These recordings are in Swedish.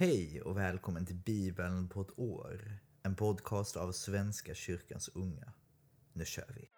Hej och välkommen till Bibeln på ett år. En podcast av Svenska kyrkans unga. Nu kör vi.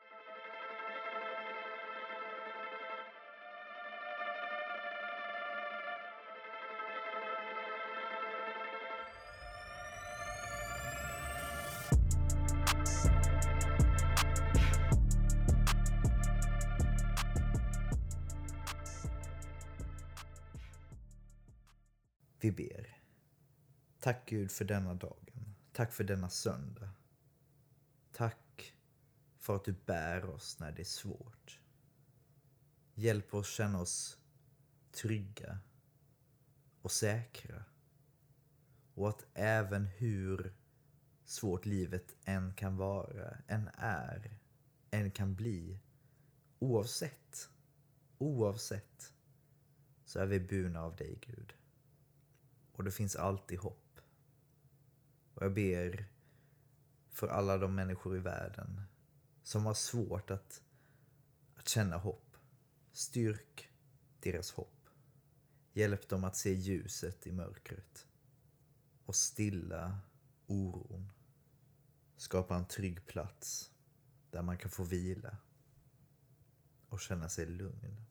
Gud för denna dagen. Tack för denna söndag. Tack för att du bär oss när det är svårt. Hjälp oss känna oss trygga och säkra. Och att även hur svårt livet än kan vara, än är, än kan bli, oavsett, oavsett, så är vi burna av dig Gud. Och det finns alltid hopp. Och jag ber för alla de människor i världen som har svårt att, att känna hopp. Styrk deras hopp. Hjälp dem att se ljuset i mörkret. Och stilla oron. Skapa en trygg plats där man kan få vila och känna sig lugn.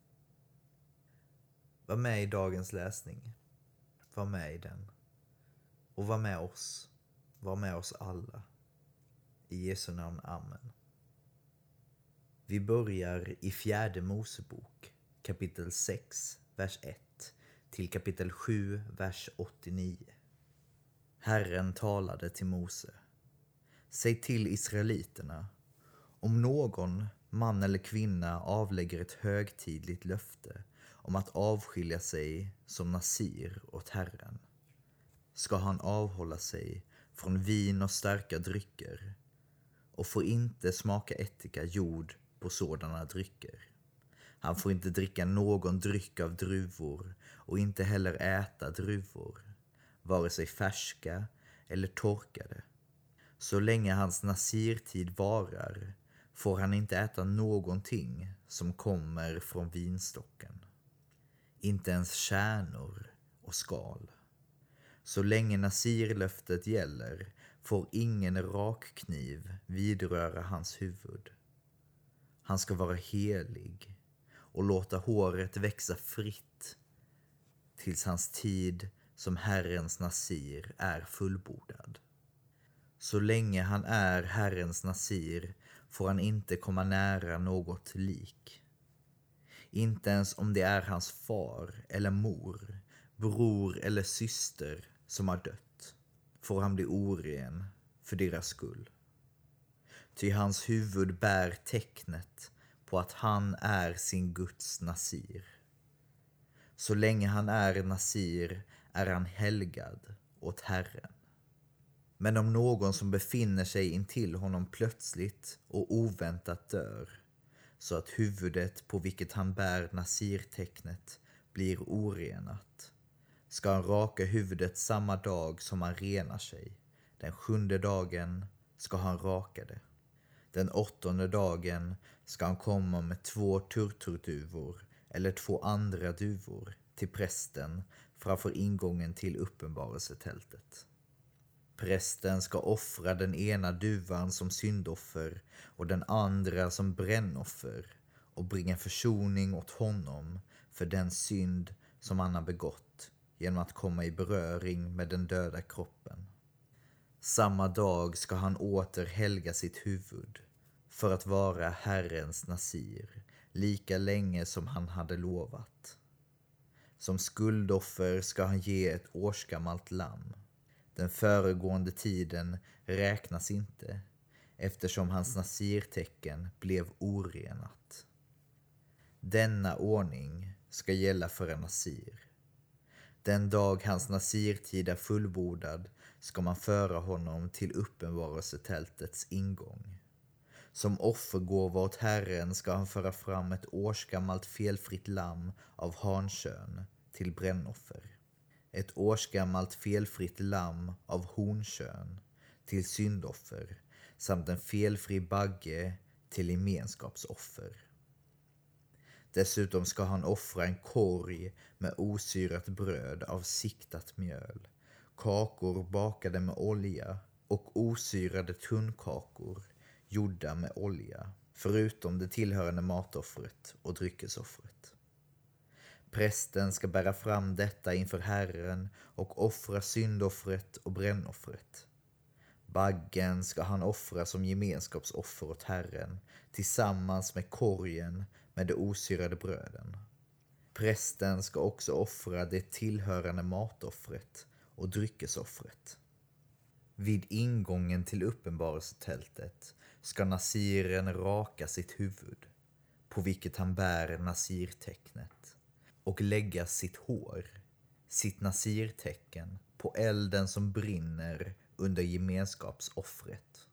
Var med i dagens läsning. Var med i den. Och var med oss. Var med oss alla. I Jesu namn. Amen. Vi börjar i fjärde Mosebok kapitel 6, vers 1 till kapitel 7, vers 89. Herren talade till Mose. Säg till israeliterna, om någon man eller kvinna avlägger ett högtidligt löfte om att avskilja sig som nasir åt Herren ska han avhålla sig från vin och starka drycker och får inte smaka ättika jord på sådana drycker. Han får inte dricka någon dryck av druvor och inte heller äta druvor, vare sig färska eller torkade. Så länge hans nasirtid varar får han inte äta någonting som kommer från vinstocken. Inte ens kärnor och skal. Så länge nasirlöftet gäller får ingen rakkniv vidröra hans huvud. Han ska vara helig och låta håret växa fritt tills hans tid som Herrens nasir är fullbordad. Så länge han är Herrens nasir får han inte komma nära något lik. Inte ens om det är hans far eller mor, bror eller syster som har dött får han bli oren för deras skull. Ty hans huvud bär tecknet på att han är sin Guds nasir. Så länge han är nasir är han helgad åt Herren. Men om någon som befinner sig intill honom plötsligt och oväntat dör så att huvudet på vilket han bär nasirtecknet blir orenat ska han raka huvudet samma dag som han renar sig. Den sjunde dagen ska han raka det. Den åttonde dagen ska han komma med två turturduvor eller två andra duvor till prästen framför ingången till uppenbarelsetältet. Prästen ska offra den ena duvan som syndoffer och den andra som brännoffer och bringa försoning åt honom för den synd som han har begått genom att komma i beröring med den döda kroppen. Samma dag ska han åter helga sitt huvud för att vara Herrens nasir lika länge som han hade lovat. Som skuldoffer ska han ge ett årsgammalt lamm. Den föregående tiden räknas inte eftersom hans nasirtecken blev orenat. Denna ordning ska gälla för en nasir. Den dag hans nasirtid är fullbordad ska man föra honom till uppenbarelsetältets ingång. Som offergåva åt Herren ska han föra fram ett årsgammalt felfritt lamm av hankön till brännoffer. Ett årsgammalt felfritt lamm av honkön till syndoffer samt en felfri bagge till gemenskapsoffer. Dessutom ska han offra en korg med osyrat bröd av siktat mjöl, kakor bakade med olja och osyrade tunnkakor gjorda med olja, förutom det tillhörande matoffret och dryckesoffret. Prästen ska bära fram detta inför Herren och offra syndoffret och brännoffret. Baggen ska han offra som gemenskapsoffer åt Herren tillsammans med korgen med de osyrade bröden. Prästen ska också offra det tillhörande matoffret och dryckesoffret. Vid ingången till uppenbarelsetältet ska nasiren raka sitt huvud, på vilket han bär nasirtecknet, och lägga sitt hår, sitt nasirtecken, på elden som brinner under gemenskapsoffret.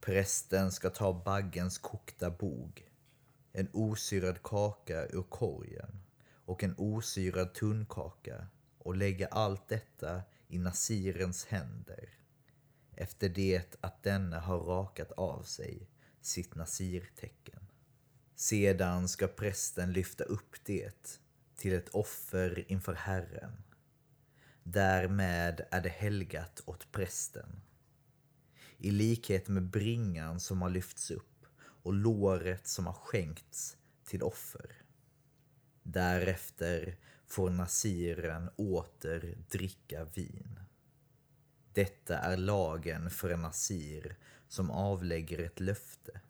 Prästen ska ta baggens kokta bog, en osyrad kaka ur korgen och en osyrad tunnkaka och lägga allt detta i nasirens händer efter det att denne har rakat av sig sitt nasirtecken. Sedan ska prästen lyfta upp det till ett offer inför Herren. Därmed är det helgat åt prästen. I likhet med bringan som har lyfts upp och låret som har skänkts till offer. Därefter får nasiren åter dricka vin. Detta är lagen för en nasir som avlägger ett löfte.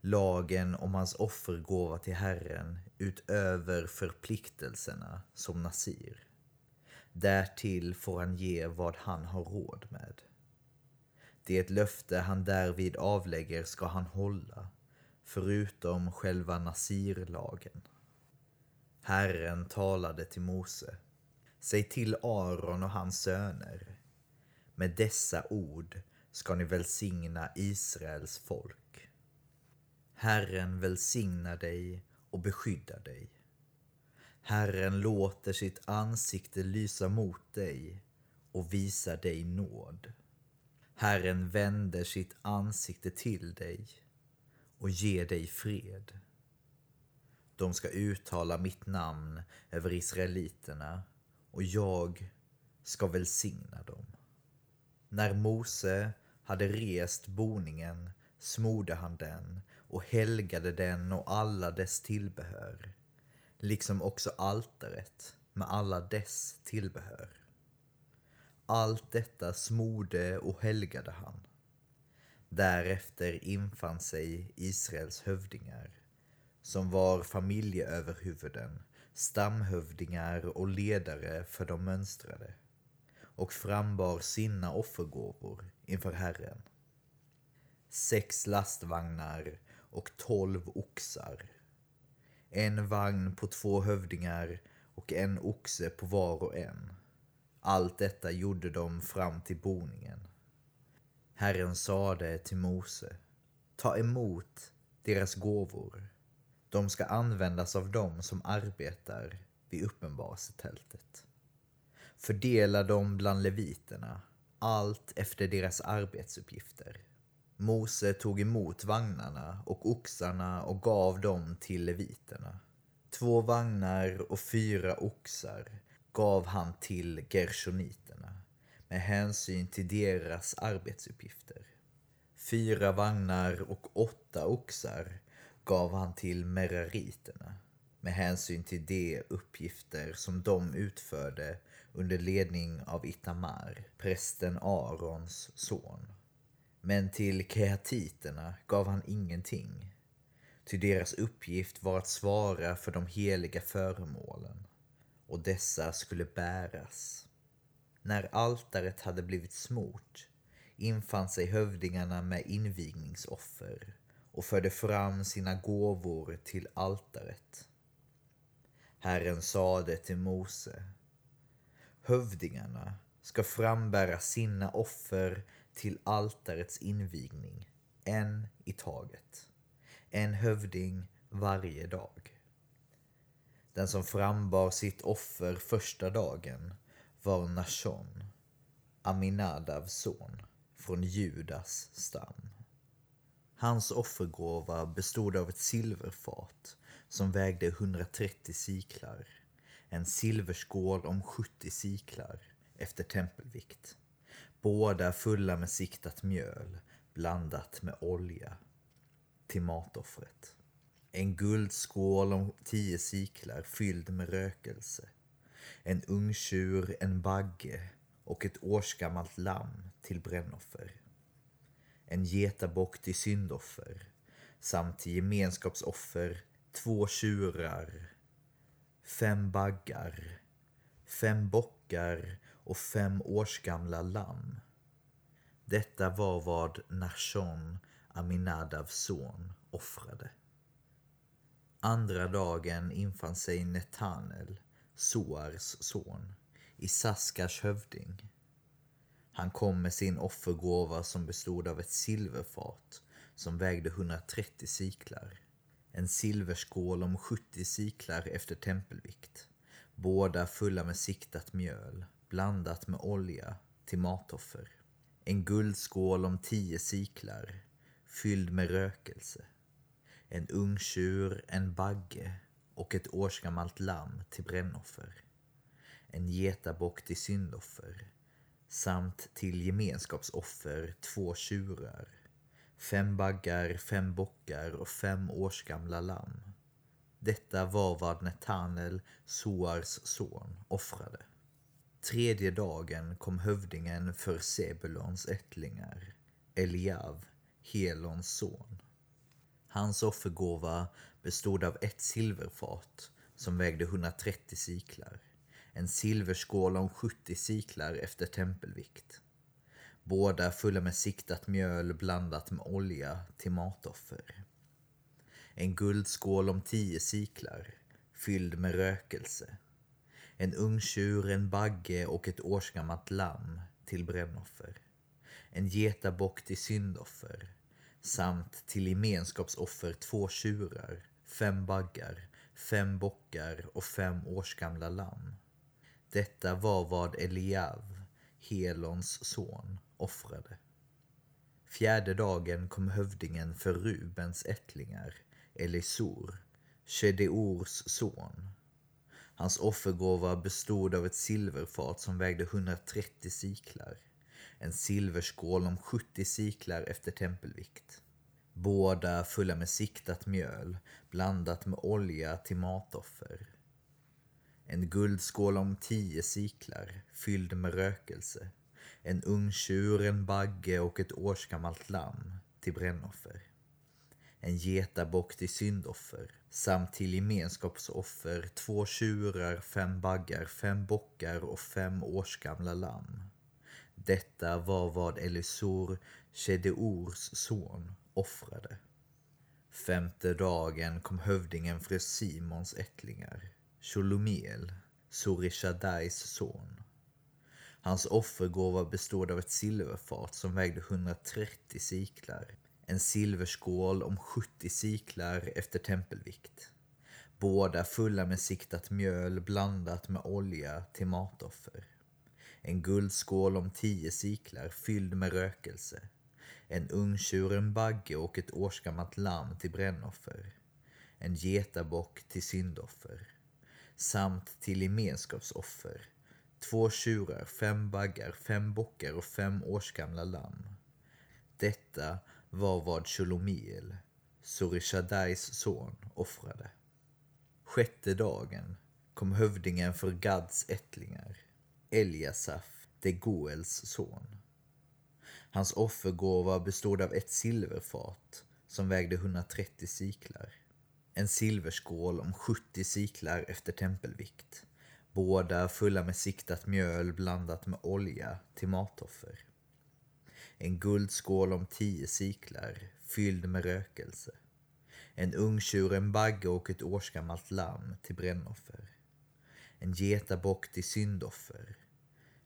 Lagen om hans offergåva till Herren utöver förpliktelserna som nasir. Därtill får han ge vad han har råd med. Det löfte han därvid avlägger ska han hålla, förutom själva nasirlagen. Herren talade till Mose. Säg till Aron och hans söner med dessa ord ska ni välsigna Israels folk. Herren välsignar dig och beskyddar dig. Herren låter sitt ansikte lysa mot dig och visar dig nåd. Herren vänder sitt ansikte till dig och ger dig fred. De ska uttala mitt namn över israeliterna och jag ska välsigna dem. När Mose hade rest boningen smorde han den och helgade den och alla dess tillbehör, liksom också altaret med alla dess tillbehör. Allt detta smorde och helgade han. Därefter infann sig Israels hövdingar, som var familjeöverhuvuden, stamhövdingar och ledare för de mönstrade och frambar sina offergåvor inför Herren. Sex lastvagnar och tolv oxar. En vagn på två hövdingar och en oxe på var och en. Allt detta gjorde de fram till boningen. Herren sade till Mose, ta emot deras gåvor. De ska användas av dem som arbetar vid uppenbarelsetältet. Fördela dem bland leviterna, allt efter deras arbetsuppgifter. Mose tog emot vagnarna och oxarna och gav dem till leviterna. Två vagnar och fyra oxar gav han till gershoniterna med hänsyn till deras arbetsuppgifter. Fyra vagnar och åtta oxar gav han till merariterna med hänsyn till de uppgifter som de utförde under ledning av Itamar, prästen Arons son. Men till kreatiterna gav han ingenting, ty deras uppgift var att svara för de heliga föremålen, och dessa skulle bäras. När altaret hade blivit smort infann sig hövdingarna med invigningsoffer och förde fram sina gåvor till altaret. Herren sade till Mose Hövdingarna ska frambära sina offer till altarets invigning, en i taget. En hövding varje dag. Den som frambar sitt offer första dagen var Nashon, Aminadavs son, från Judas stam. Hans offergåva bestod av ett silverfat som vägde 130 siklar en silverskål om 70 siklar efter tempelvikt. båda fulla med siktat mjöl blandat med olja till matoffret. En guldskål om tio siklar fylld med rökelse. En ungtjur, en bagge och ett årsgammalt lamm till brännoffer. En getabock till syndoffer samt till gemenskapsoffer två tjurar, fem baggar, fem bockar och fem årsgamla lamm. Detta var vad Nashon, Aminadavs son, offrade. Andra dagen infann sig Netanel, Soars son, i Saskars hövding. Han kom med sin offergåva som bestod av ett silverfat som vägde 130 siklar, en silverskål om 70 siklar efter tempelvikt, båda fulla med siktat mjöl, blandat med olja till matoffer, en guldskål om 10 siklar, fylld med rökelse, en ungtjur, en bagge och ett årsgammalt lamm till brännoffer, en getabock till syndoffer samt till gemenskapsoffer två tjurar, fem baggar, fem bockar och fem årsgamla lamm. Detta var vad Netanel, Soars son, offrade. Tredje dagen kom hövdingen för Sebulons ättlingar, Eliav, Helons son. Hans offergåva bestod av ett silverfat som vägde 130 siklar, en silverskål om 70 siklar efter tempelvikt. Båda fulla med siktat mjöl blandat med olja till matoffer. En guldskål om 10 siklar, fylld med rökelse. En ungtjur, en bagge och ett årsgammalt lamm till brännoffer. En getabock till syndoffer samt till gemenskapsoffer två tjurar, fem baggar, fem bockar och fem årsgamla lamm. Detta var vad Eliav, Helons son, offrade. Fjärde dagen kom hövdingen för Rubens ättlingar, Elisor, Shedeors son. Hans offergåva bestod av ett silverfat som vägde 130 siklar, en silverskål om 70 siklar efter tempelvikt. Båda fulla med siktat mjöl blandat med olja till matoffer. En guldskål om 10 siklar fylld med rökelse. En ungtjur, en bagge och ett årsgammalt lamm till brännoffer. En getabock till syndoffer samt till gemenskapsoffer två tjurar, fem baggar, fem bockar och fem årsgamla lamm. Detta var vad Elisur, Shedeors son, offrade. Femte dagen kom hövdingen för Simons ättlingar, Sholomiel, Surishadais son. Hans offergåva bestod av ett silverfat som vägde 130 siklar, en silverskål om 70 siklar efter tempelvikt. Båda fulla med siktat mjöl blandat med olja till matoffer. En guldskål om tio siklar fylld med rökelse. En ungtjur, en bagge och ett årsgammalt lamm till brännoffer. En getabock till syndoffer. Samt till gemenskapsoffer två tjurar, fem baggar, fem bockar och fem årsgamla lamm. Detta var vad Shulomiel, Surishadais son, offrade. Sjätte dagen kom hövdingen för Gads ättlingar, Eliasaf, de Goels son. Hans offergåva bestod av ett silverfat som vägde 130 siklar, en silverskål om 70 siklar efter tempelvikt båda fulla med siktat mjöl blandat med olja till matoffer. En guldskål om tio siklar, fylld med rökelse. En ungtjur, en bagge och ett årsgammalt lamm till brännoffer. En getabock till syndoffer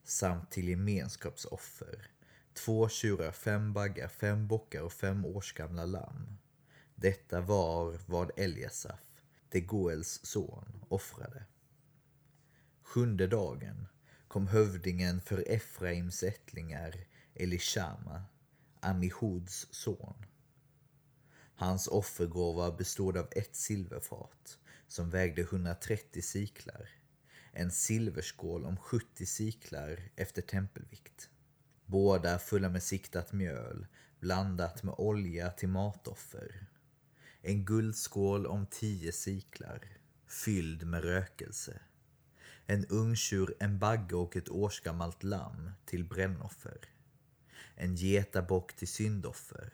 samt till gemenskapsoffer. Två tjurar, fem baggar, fem bockar och fem årsgamla lamm. Detta var vad Eliasaf, de Goels son, offrade. Sjunde dagen kom hövdingen för Efraims ättlingar Elishama, Amihuds son. Hans offergåva bestod av ett silverfat som vägde 130 siklar, en silverskål om 70 siklar efter tempelvikt. Båda fulla med siktat mjöl, blandat med olja till matoffer. En guldskål om tio siklar, fylld med rökelse. En ungtjur, en bagge och ett årsgammalt lamm till brännoffer. En getabock till syndoffer.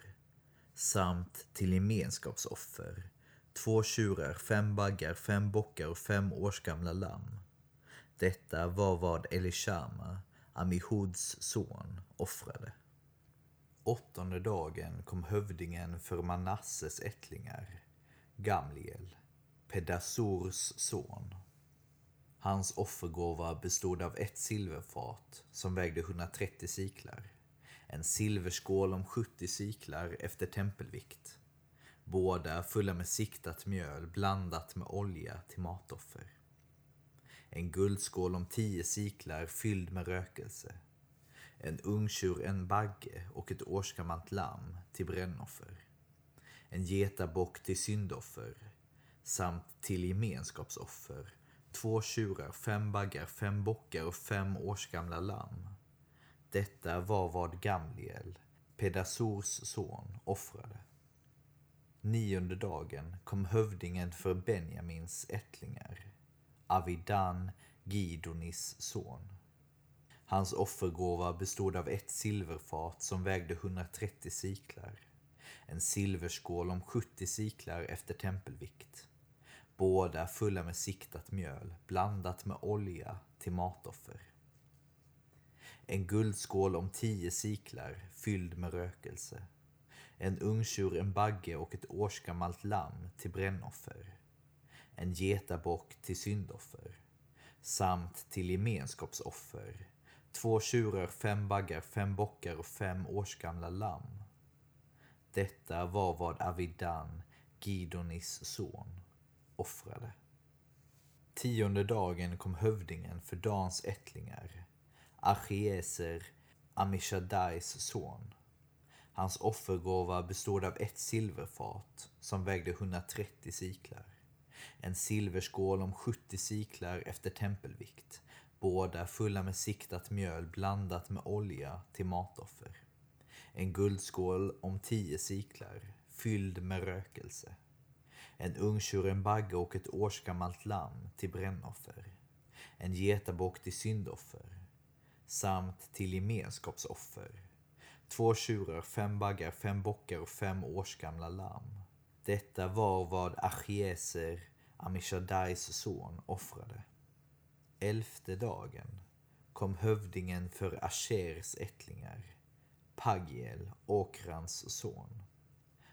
Samt till gemenskapsoffer. Två tjurar, fem baggar, fem bockar och fem årsgamla lamm. Detta var vad Elishama, Amihuds son, offrade. Åttonde dagen kom hövdingen för Manasses ättlingar, Gamliel, Pedasurs son. Hans offergåva bestod av ett silverfat som vägde 130 siklar, en silverskål om 70 siklar efter tempelvikt, båda fulla med siktat mjöl blandat med olja till matoffer. En guldskål om tio siklar fylld med rökelse, en ungtjur, en bagge och ett årsgammalt lamm till brännoffer. En getabock till syndoffer samt till gemenskapsoffer. Två tjurar, fem baggar, fem bockar och fem årsgamla lamm. Detta var vad Gamliel, Pedasors son, offrade. Nionde dagen kom hövdingen för Benjamins ättlingar, Avidan, Gidonis son. Hans offergåva bestod av ett silverfat som vägde 130 siklar, en silverskål om 70 siklar efter tempelvikt, båda fulla med siktat mjöl blandat med olja till matoffer. En guldskål om 10 siklar fylld med rökelse, en ungtjur, en bagge och ett årsgammalt lamm till brännoffer, en getabock till syndoffer, samt till gemenskapsoffer Två tjurar, fem baggar, fem bockar och fem årsgamla lamm. Detta var vad Avidan, Gidonis son, offrade. Tionde dagen kom hövdingen för Dans ättlingar, Achieser, Amishadais son. Hans offergåva bestod av ett silverfat som vägde 130 siklar, en silverskål om 70 siklar efter tempelvikt, Båda fulla med siktat mjöl blandat med olja till matoffer. En guldskål om tio siklar, fylld med rökelse. En ungtjur, en bagge och ett årsgammalt lamm till brännoffer. En getabock till syndoffer. Samt till gemenskapsoffer. Två tjurar, fem baggar, fem bockar och fem årsgamla lamm. Detta var vad Achieser, Amishadais son, offrade. Elfte dagen kom hövdingen för Ashers ättlingar, Pagiel, Okrans son.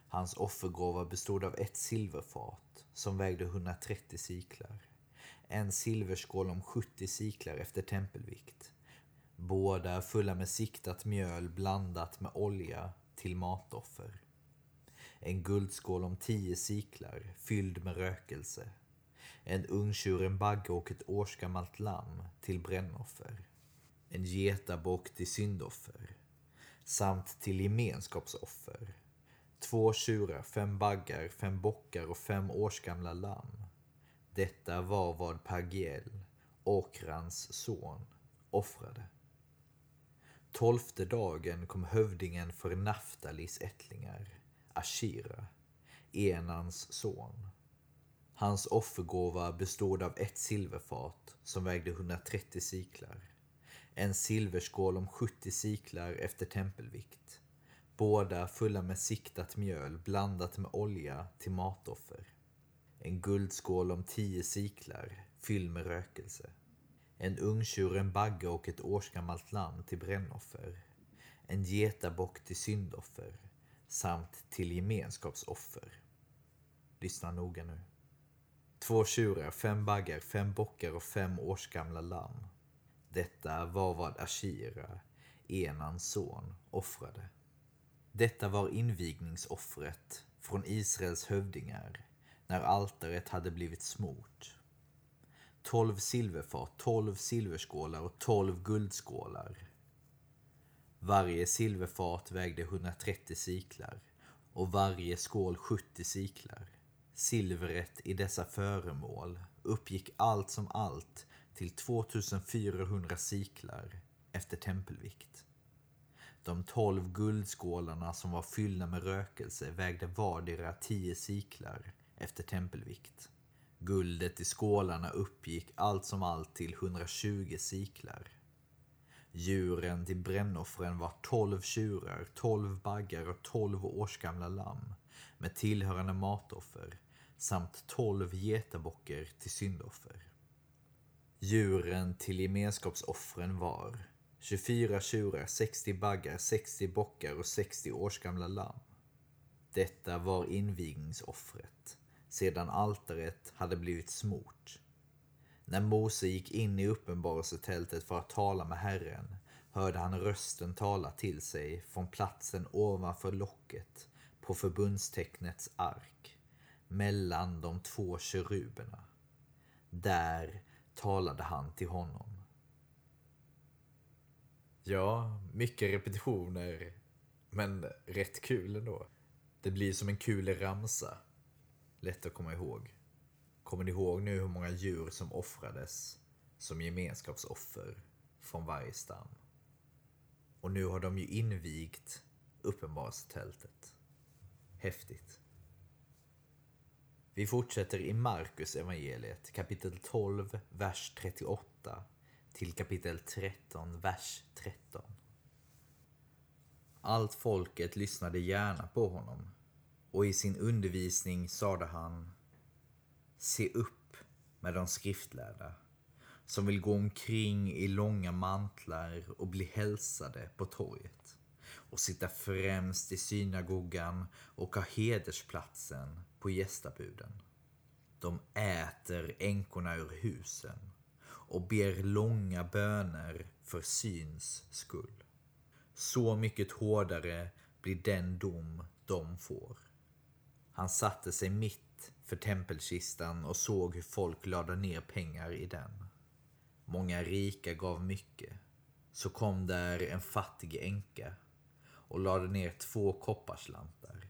Hans offergåva bestod av ett silverfat som vägde 130 siklar, en silverskål om 70 siklar efter tempelvikt, båda fulla med siktat mjöl blandat med olja till matoffer. En guldskål om tio siklar fylld med rökelse en ungtjur, en bagge och ett årsgammalt lamm till brännoffer. En getabock till syndoffer. Samt till gemenskapsoffer. Två tjurar, fem baggar, fem bockar och fem årsgamla lamm. Detta var vad Pagiel, Okrans son, offrade. Tolfte dagen kom hövdingen för Naftalis ättlingar, Ashira, Enans son. Hans offergåva bestod av ett silverfat som vägde 130 siklar. En silverskål om 70 siklar efter tempelvikt. Båda fulla med siktat mjöl blandat med olja till matoffer. En guldskål om 10 siklar fylld med rökelse. En ungtjur, en bagge och ett årsgammalt lamm till brännoffer. En getabock till syndoffer samt till gemenskapsoffer. Lyssna noga nu. Två tjurar, fem baggar, fem bockar och fem årsgamla lamm. Detta var vad Ashira, Enans son, offrade. Detta var invigningsoffret från Israels hövdingar när altaret hade blivit smort. Tolv silverfat, tolv silverskålar och tolv guldskålar. Varje silverfat vägde 130 siklar och varje skål 70 siklar. Silvret i dessa föremål uppgick allt som allt till 2400 siklar efter tempelvikt. De tolv guldskålarna som var fyllda med rökelse vägde vardera tio siklar efter tempelvikt. Guldet i skålarna uppgick allt som allt till 120 siklar. Djuren till brännoffren var 12 tjurar, 12 baggar och 12 årsgamla lamm med tillhörande matoffer samt 12 getabockar till syndoffer. Djuren till gemenskapsoffren var 24 tjurar, 60 baggar, 60 bockar och 60 årsgamla lamm. Detta var invigningsoffret sedan altaret hade blivit smort. När Mose gick in i uppenbarelsetältet för att tala med Herren hörde han rösten tala till sig från platsen ovanför locket på förbundstecknets ark mellan de två keruberna. Där talade han till honom. Ja, mycket repetitioner, men rätt kul ändå. Det blir som en kul ramsa. Lätt att komma ihåg. Kommer ni ihåg nu hur många djur som offrades som gemenskapsoffer från varje stam? Och nu har de ju invigt uppenbarelsetältet. Häftigt. Vi fortsätter i Markus evangeliet kapitel 12, vers 38 till kapitel 13, vers 13. Allt folket lyssnade gärna på honom och i sin undervisning sade han Se upp med de skriftlärda som vill gå omkring i långa mantlar och bli hälsade på torget och sitta främst i synagogan och ha hedersplatsen på gästabuden. De äter änkorna ur husen och ber långa böner för syns skull. Så mycket hårdare blir den dom de får. Han satte sig mitt för tempelkistan och såg hur folk lade ner pengar i den. Många rika gav mycket. Så kom där en fattig änka och lade ner två kopparslantar,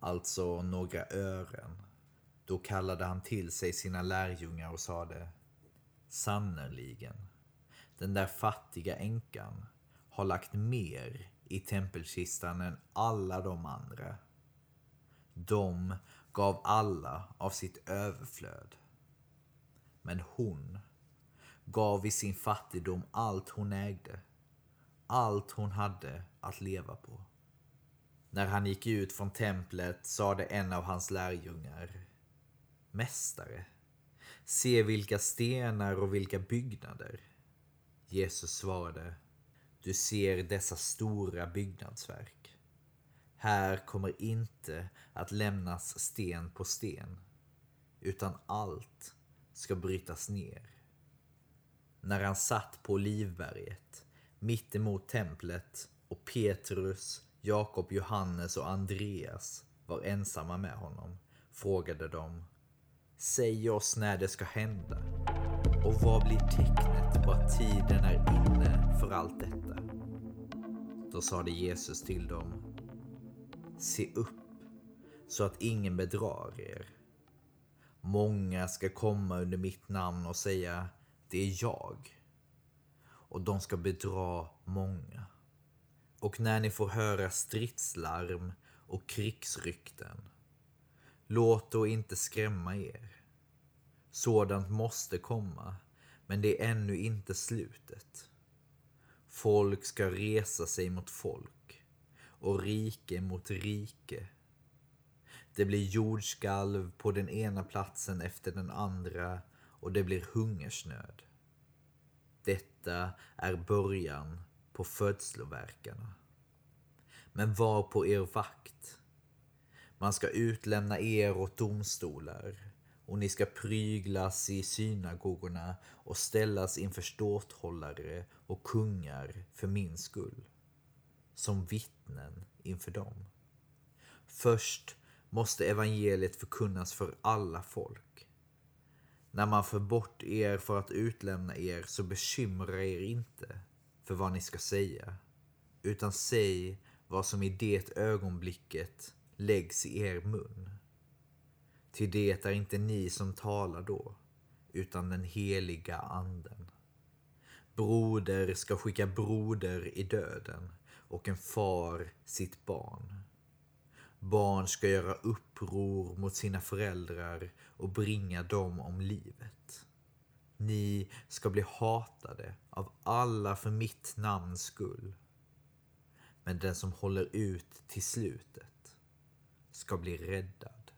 alltså några ören. Då kallade han till sig sina lärjungar och sade Sannerligen, den där fattiga änkan har lagt mer i tempelkistan än alla de andra. De gav alla av sitt överflöd. Men hon gav i sin fattigdom allt hon ägde, allt hon hade att leva på. När han gick ut från templet sade en av hans lärjungar Mästare, se vilka stenar och vilka byggnader. Jesus svarade Du ser dessa stora byggnadsverk. Här kommer inte att lämnas sten på sten, utan allt ska brytas ner när han satt på Olivberget mitt emot templet och Petrus, Jakob, Johannes och Andreas var ensamma med honom frågade de Säg oss när det ska hända och vad blir tecknet på att tiden är inne för allt detta? Då sade Jesus till dem Se upp så att ingen bedrar er. Många ska komma under mitt namn och säga det är jag. Och de ska bedra många. Och när ni får höra stridslarm och krigsrykten, låt då inte skrämma er. Sådant måste komma, men det är ännu inte slutet. Folk ska resa sig mot folk och rike mot rike. Det blir jordskalv på den ena platsen efter den andra och det blir hungersnöd. Detta är början på födsloverkarna. Men var på er vakt. Man ska utlämna er åt domstolar och ni ska pryglas i synagogorna och ställas inför ståthållare och kungar för min skull. Som vittnen inför dem. Först måste evangeliet förkunnas för alla folk. När man för bort er för att utlämna er så bekymra er inte för vad ni ska säga. Utan säg vad som i det ögonblicket läggs i er mun. Till det är inte ni som talar då, utan den heliga anden. Broder ska skicka broder i döden och en far sitt barn. Barn ska göra uppror mot sina föräldrar och bringa dem om livet. Ni ska bli hatade av alla för mitt namns skull. Men den som håller ut till slutet ska bli räddad.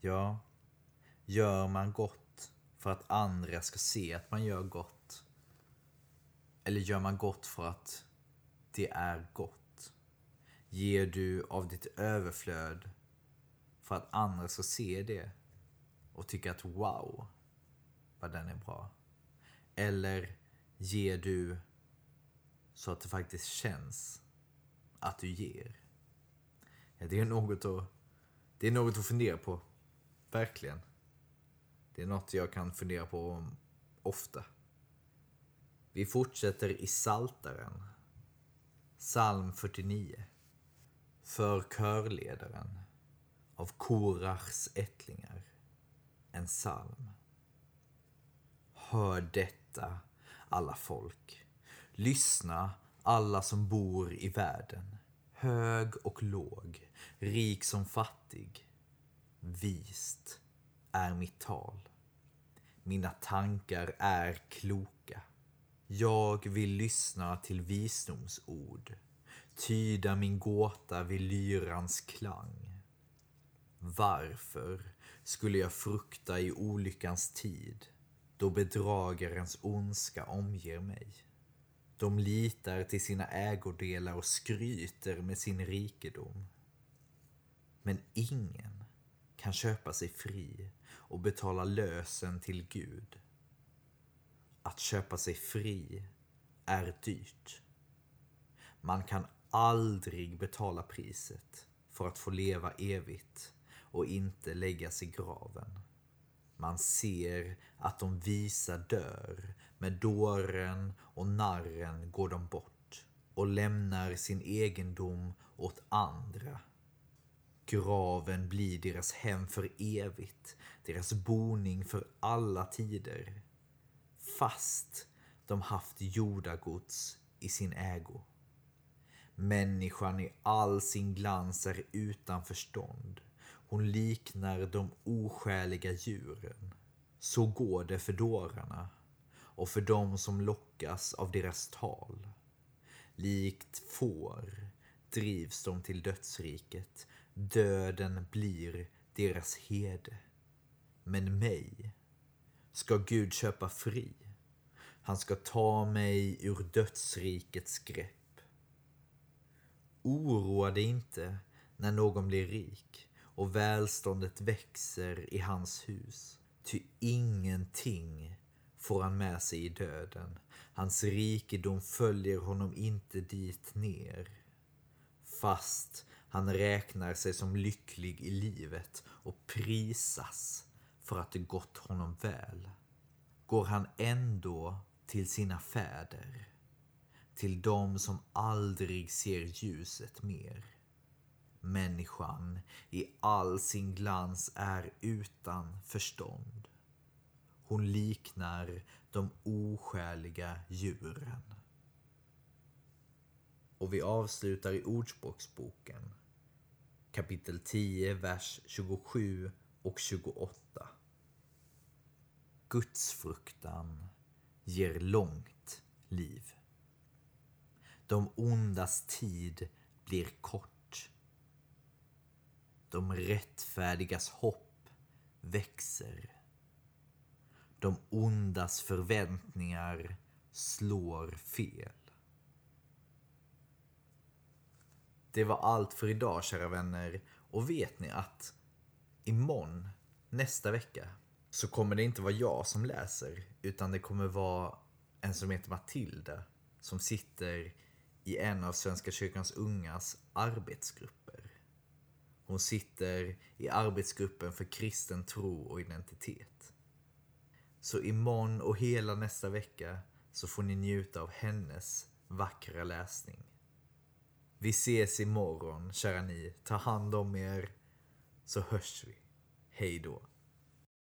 Ja, gör man gott för att andra ska se att man gör gott? Eller gör man gott för att det är gott? Ger du av ditt överflöd för att andra ska se det och tycka att wow, vad den är bra? Eller ger du så att det faktiskt känns att du ger? Det, är något att, det är något att fundera på. Verkligen. Det är något jag kan fundera på ofta. Vi fortsätter i Saltaren. Psalm 49. För körledaren av Korachs ättlingar. En psalm. Hör detta, alla folk. Lyssna, alla som bor i världen. Hög och låg, rik som fattig. Vist är mitt tal. Mina tankar är kloka. Jag vill lyssna till visdomsord, tyda min gåta vid lyrans klang. Varför skulle jag frukta i olyckans tid, då bedragarens ondska omger mig? De litar till sina ägodelar och skryter med sin rikedom. Men ingen kan köpa sig fri och betala lösen till Gud. Att köpa sig fri är dyrt. Man kan aldrig betala priset för att få leva evigt och inte läggas i graven. Man ser att de visa dör, med dåren och narren går de bort och lämnar sin egendom åt andra. Graven blir deras hem för evigt, deras boning för alla tider. Fast de haft jordagods i sin ägo. Människan i all sin glans är utan förstånd. Hon liknar de oskäliga djuren. Så går det för dårarna och för dem som lockas av deras tal. Likt får drivs de till dödsriket. Döden blir deras hede. Men mig ska Gud köpa fri. Han ska ta mig ur dödsrikets grepp. Oroa dig inte när någon blir rik och välståndet växer i hans hus. Ty ingenting får han med sig i döden. Hans rikedom följer honom inte dit ner. Fast han räknar sig som lycklig i livet och prisas för att det gått honom väl. Går han ändå till sina fäder, till dem som aldrig ser ljuset mer. Människan i all sin glans är utan förstånd. Hon liknar de oskäliga djuren. Och vi avslutar i Ordspråksboken kapitel 10, vers 27 och 28. Gudsfruktan ger långt liv. De ondas tid blir kort. De rättfärdigas hopp växer. De ondas förväntningar slår fel. Det var allt för idag kära vänner. Och vet ni att imorgon, nästa vecka, så kommer det inte vara jag som läser. Utan det kommer vara en som heter Matilda. Som sitter i en av Svenska kyrkans ungas arbetsgrupper. Hon sitter i arbetsgruppen för kristen tro och identitet. Så imorgon och hela nästa vecka så får ni njuta av hennes vackra läsning. Vi ses imorgon, kära ni. Ta hand om er, så hörs vi. Hej då.